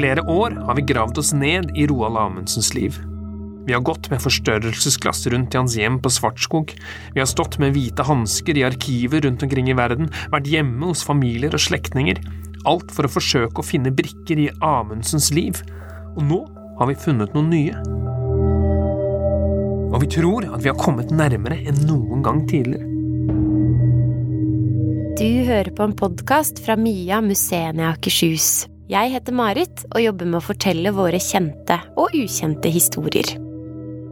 flere år har vi gravd oss ned i Roald Amundsens liv. Vi har gått med forstørrelsesglass rundt i hans hjem på Svartskog, vi har stått med hvite hansker i arkiver rundt omkring i verden, vært hjemme hos familier og slektninger, alt for å forsøke å finne brikker i Amundsens liv, og nå har vi funnet noen nye. Og vi tror at vi har kommet nærmere enn noen gang tidligere. Du hører på en podkast fra Mia museene i Akershus. Jeg heter Marit og jobber med å fortelle våre kjente og ukjente historier.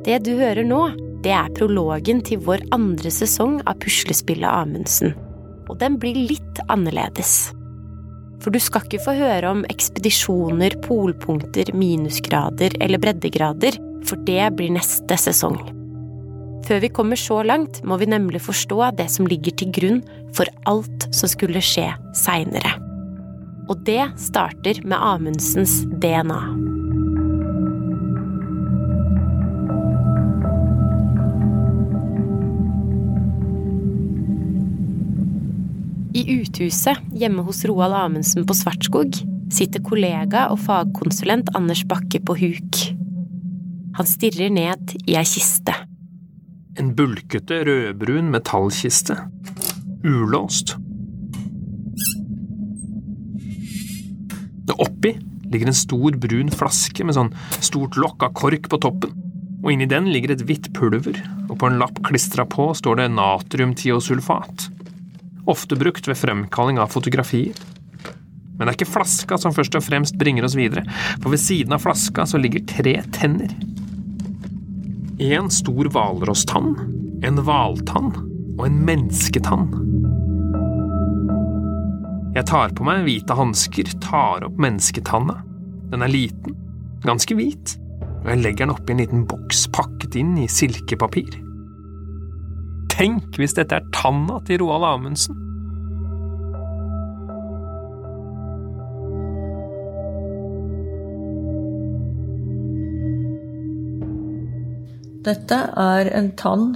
Det du hører nå, det er prologen til vår andre sesong av puslespillet Amundsen. Og den blir litt annerledes. For du skal ikke få høre om ekspedisjoner, polpunkter, minusgrader eller breddegrader, for det blir neste sesong. Før vi kommer så langt, må vi nemlig forstå det som ligger til grunn for alt som skulle skje seinere. Og det starter med Amundsens DNA. I uthuset hjemme hos Roald Amundsen på Svartskog sitter kollega og fagkonsulent Anders Bakke på huk. Han stirrer ned i ei kiste. En bulkete, rødbrun metallkiste. Ulåst. Oppi ligger en stor, brun flaske med sånn stort lokk av kork på toppen. Og inni den ligger et hvitt pulver, og på en lapp klistra på står det natriumtiosulfat. Ofte brukt ved fremkalling av fotografier. Men det er ikke flaska som først og fremst bringer oss videre, for ved siden av flaska så ligger tre tenner. En stor hvalrosstann, en hvaltann og en mennesketann. Jeg tar på meg hvite hansker, tar opp mennesketanna. Den er liten, ganske hvit, og jeg legger den oppi en liten boks pakket inn i silkepapir. Tenk hvis dette er tanna til Roald Amundsen! Dette er en tann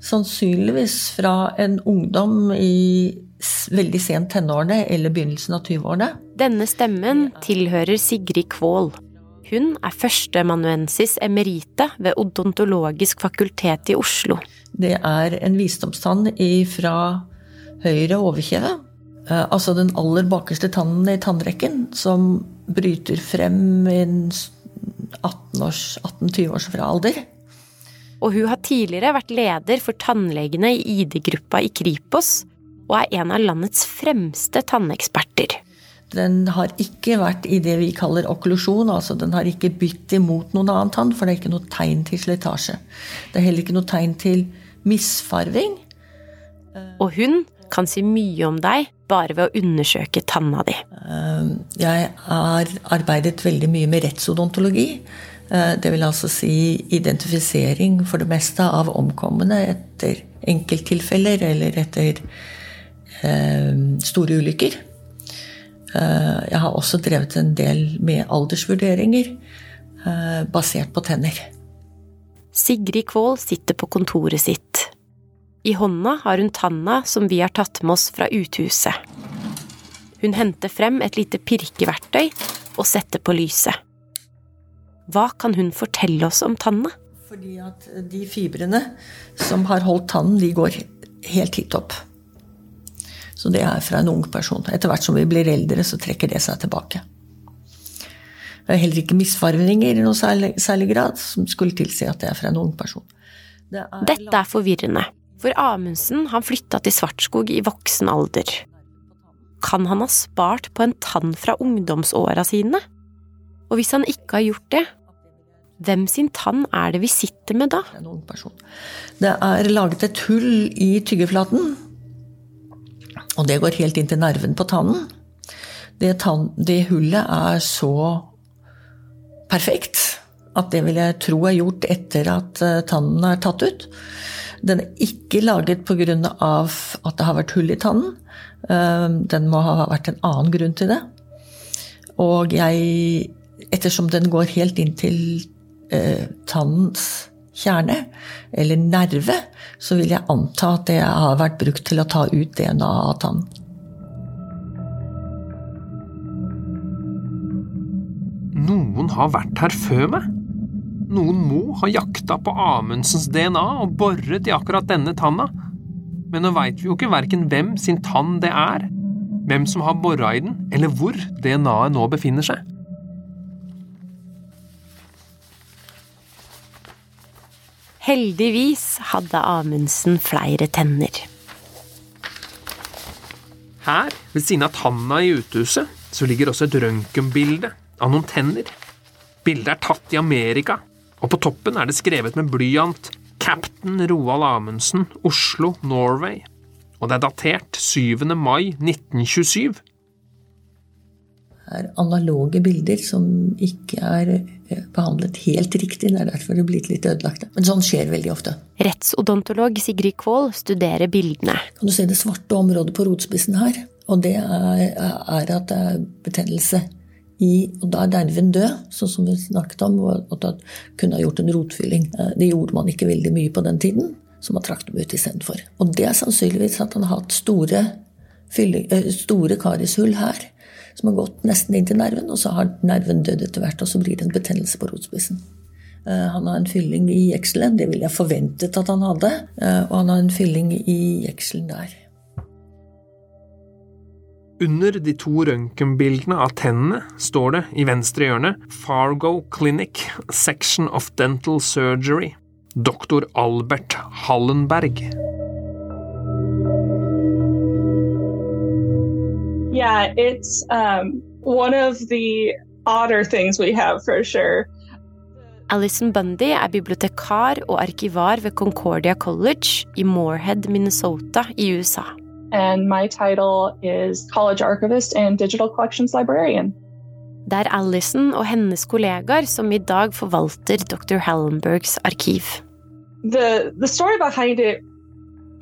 sannsynligvis fra en ungdom i veldig sent tenårene eller begynnelsen av 20-årene. Denne stemmen tilhører Sigrid Kvål. Hun er førsteamanuensis emerite ved Odontologisk fakultet i Oslo. Det er en visdomstann fra høyre overkjeve. Eh, altså den aller bakerste tannen i tannrekken, som bryter frem i 18-20 års fra alder og hun har tidligere vært leder for tannlegene i ID-gruppa i Kripos, og er en av landets fremste tanneksperter. Den har ikke vært i det vi kaller okklusjon, altså den har ikke bytt imot noen annen tann, for det er ikke noe tegn til slitasje. Det er heller ikke noe tegn til misfarving. Og hun kan si mye om deg bare ved å undersøke tanna di. Eh, jeg har arbeidet veldig mye med rettsodontologi. Eh, det vil altså si identifisering for det meste av omkomne etter enkelttilfeller eller etter store ulykker. Eh, jeg har også drevet en del med aldersvurderinger basert på tenner. Sigrid Kvål sitter på kontoret sitt. I hånda har hun tanna som vi har tatt med oss fra uthuset. Hun henter frem et lite pirkeverktøy og setter på lyset. Hva kan hun fortelle oss om tanna? Fordi at de fibrene som har holdt tannen, de går helt hit opp. Så det er fra en ung person. Etter hvert som vi blir eldre, så trekker det seg tilbake. Det er heller ikke misfarvninger i noe særlig, særlig, grad som skulle tilsi at det er fra en ung person. Det er Dette er forvirrende, for Amundsen han flytta til Svartskog i voksen alder. Kan han ha spart på en tann fra ungdomsåra sine? Og hvis han ikke har gjort det, hvem sin tann er det vi sitter med da? Det er laget et hull i tyggeflaten. Og det går helt inn til nerven på tannen. Det, tann, det hullet er så perfekt at det vil jeg tro er gjort etter at eh, tannen er tatt ut. Den er ikke laget pga. at det har vært hull i tannen. Eh, den må ha vært en annen grunn til det. Og jeg ettersom den går helt inn til eh, tannens kjerne, eller nerve, så vil jeg anta at det har vært brukt til å ta ut DNA av tann. noen har vært her før meg. Noen må ha jakta på Amundsens DNA og boret i akkurat denne tanna. Men nå veit vi jo ikke verken hvem sin tann det er, hvem som har bora i den, eller hvor DNA-et nå befinner seg. Heldigvis hadde Amundsen flere tenner. Her, ved siden av tanna i uthuset, så ligger også et røntgenbilde av noen tenner. Bildet er tatt i Amerika, og på toppen er det skrevet med blyant Captain Roald Amundsen, Oslo, Norway. Og det er datert 7. mai 1927 er analoge bilder som ikke er eh, behandlet helt riktig. Det er derfor det er blitt litt ødelagte. Men sånn skjer veldig ofte. Rettsodontolog Sigrid Kvål studerer bildene. Kan du se det svarte området på rotspissen her? Og det er, er at det er betennelse i Og da er nerven død, sånn som vi snakket om, og at kunne ha gjort en rotfylling. Eh, det gjorde man ikke veldig mye på den tiden, så man trakk dem ut istedenfor. Og det er sannsynligvis at han har hatt store, eh, store karishull her som har gått nesten inn til nerven, og så har nerven dødd etter hvert, og så blir det en betennelse på rotspissen. Eh, han har en fylling i jekselen, det ville jeg forventet at han hadde, eh, og han har en fylling i jekselen der. Under de to røntgenbildene av tennene står det i venstre hjørne Fargo Clinic, Section of Dental Surgery, doktor Albert Hallenberg. Yeah, it's um, one of the odder things we have for sure. Alison Bundy er bibliotekar og arkivar ved Concordia College i Moorhead, Minnesota i USA. And my title is College Archivist and Digital Collections Librarian. Det er Alison og hennes kollegaer som i dag forvalter Dr. Hallenbergs arkiv. The, the story behind it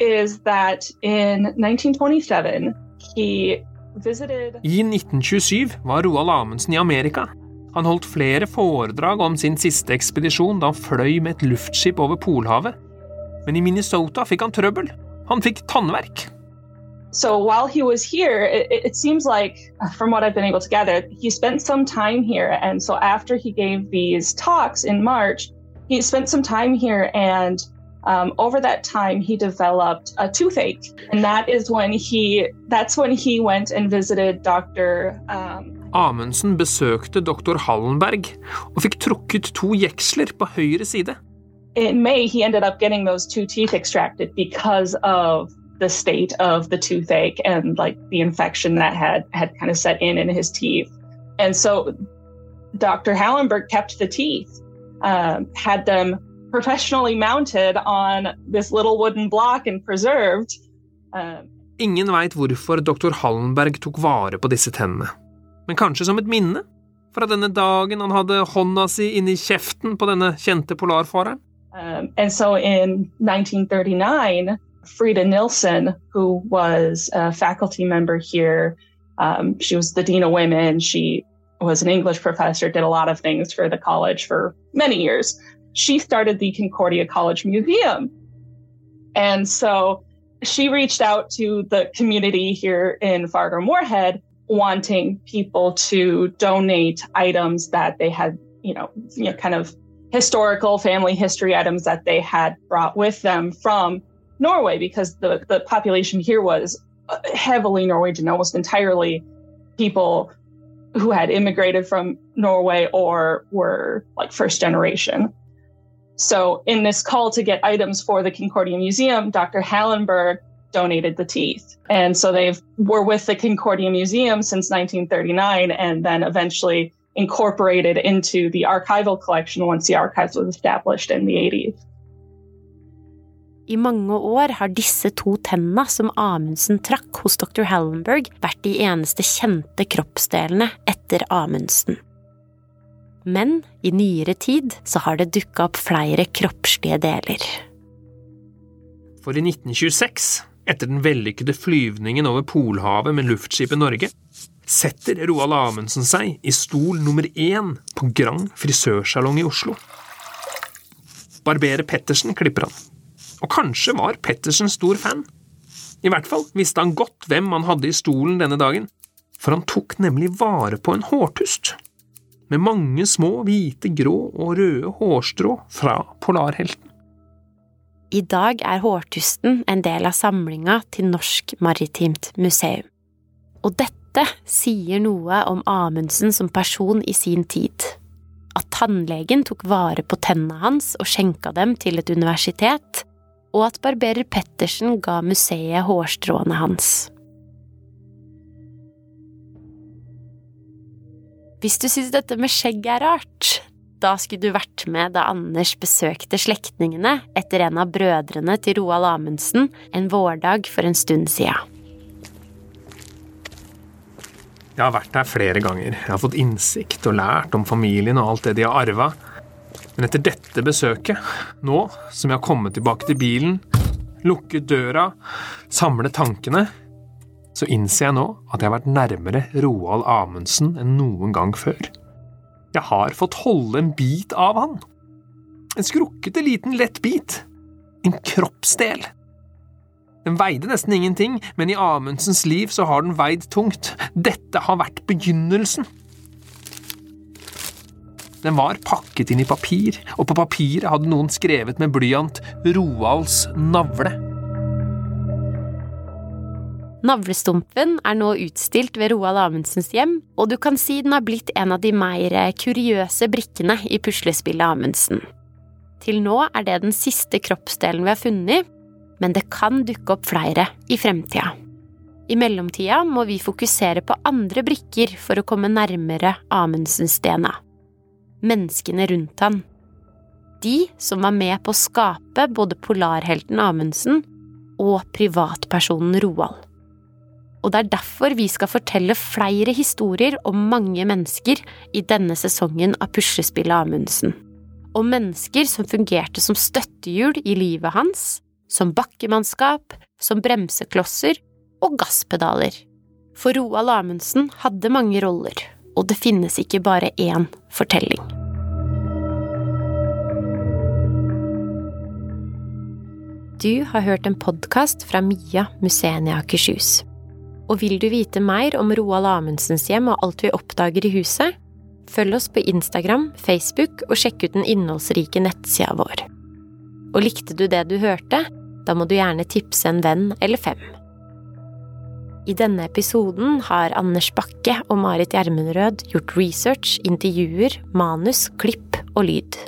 is that in 1927 he i 1927 var Roald Amundsen i Amerika. Han holdt flere foredrag om sin siste ekspedisjon da han fløy med et luftskip over Polhavet. Men i Minnesota fikk han trøbbel. Han fikk tannverk. So while he was here, it, it, seems like, from what I've been able to gather, he spent some time here. And so after he gave these talks in March, he spent some time here and Um, over that time, he developed a toothache, and that is when he that's when he went and visited Dr. Um, Amundsen besøkte doktor Hallenberg og fikk trukket to jeksler på høyre side. In May, he ended up getting those two teeth extracted because of the state of the toothache and like the infection that had had kind of set in in his teeth. And so Dr. Hallenberg kept the teeth, um, had them professionally mounted on this little wooden block and preserved. Uh, Ingen veit hvorfor dr. Hallenberg tok vare på disse tennene, men kanskje som et minne fra denne dagen han hadde hånda si inni kjeften på denne kjente polarfareren? Um, and so in 1939, Frida Nilsson, who was a faculty member here, um, she was the dean of women. She was an English professor, did a lot of things for the college for many years. She started the Concordia College Museum. And so she reached out to the community here in Fargo Moorhead, wanting people to donate items that they had, you know, you know, kind of historical family history items that they had brought with them from Norway, because the, the population here was uh, heavily Norwegian, almost entirely people who had immigrated from Norway or were like first generation. So, in this call to get items for the Concordia Museum, Dr. Hallenberg donated the teeth. And so they were with the Concordia Museum since 1939 and then eventually incorporated into the archival collection once the archives was established in the 80s. I mange år har disse to tenna som Amundsen trakk hos dr. Hallenberg, vært de eneste kjente kroppsdelene etter Amundsen. Men i nyere tid så har det dukka opp flere kroppslige deler. For i 1926, etter den vellykkede flyvningen over Polhavet med luftskipet Norge, setter Roald Amundsen seg i stol nummer én på Grand frisørsalong i Oslo. Barberer Pettersen klipper han, og kanskje var Pettersen stor fan. I hvert fall visste han godt hvem han hadde i stolen denne dagen, for han tok nemlig vare på en hårtust. Med mange små hvite, grå og røde hårstrå fra polarhelten. I dag er hårtusten en del av samlinga til Norsk Maritimt Museum. Og dette sier noe om Amundsen som person i sin tid. At tannlegen tok vare på tennene hans og skjenka dem til et universitet, og at barberer Pettersen ga museet hårstråene hans. Hvis du syns dette med skjegg er rart, da skulle du vært med da Anders besøkte slektningene etter en av brødrene til Roald Amundsen en vårdag for en stund sia. Jeg har vært der flere ganger. Jeg har fått innsikt og lært om familien og alt det de har arva. Men etter dette besøket, nå som jeg har kommet tilbake til bilen, lukket døra, samlet tankene, så innser jeg nå at jeg har vært nærmere Roald Amundsen enn noen gang før. Jeg har fått holde en bit av han. En skrukkete liten lett bit. En kroppsdel. Den veide nesten ingenting, men i Amundsens liv så har den veid tungt. Dette har vært begynnelsen. Den var pakket inn i papir, og på papiret hadde noen skrevet med blyant Roalds navle. Navlestumpen er nå utstilt ved Roald Amundsens hjem, og du kan si den har blitt en av de mer kuriøse brikkene i puslespillet Amundsen. Til nå er det den siste kroppsdelen vi har funnet, men det kan dukke opp flere i fremtida. I mellomtida må vi fokusere på andre brikker for å komme nærmere Amundsens DNA. Menneskene rundt han. De som var med på å skape både polarhelten Amundsen og privatpersonen Roald. Og det er derfor vi skal fortelle flere historier om mange mennesker i denne sesongen av puslespillet Amundsen. Om mennesker som fungerte som støttehjul i livet hans, som bakkemannskap, som bremseklosser og gasspedaler. For Roald Amundsen hadde mange roller, og det finnes ikke bare én fortelling. Du har hørt en podkast fra Mia museene i Akershus. Og vil du vite mer om Roald Amundsens hjem og alt vi oppdager i huset? Følg oss på Instagram, Facebook og sjekk ut den innholdsrike nettsida vår. Og likte du det du hørte? Da må du gjerne tipse en venn eller fem. I denne episoden har Anders Bakke og Marit Gjermundrød gjort research, intervjuer, manus, klipp og lyd.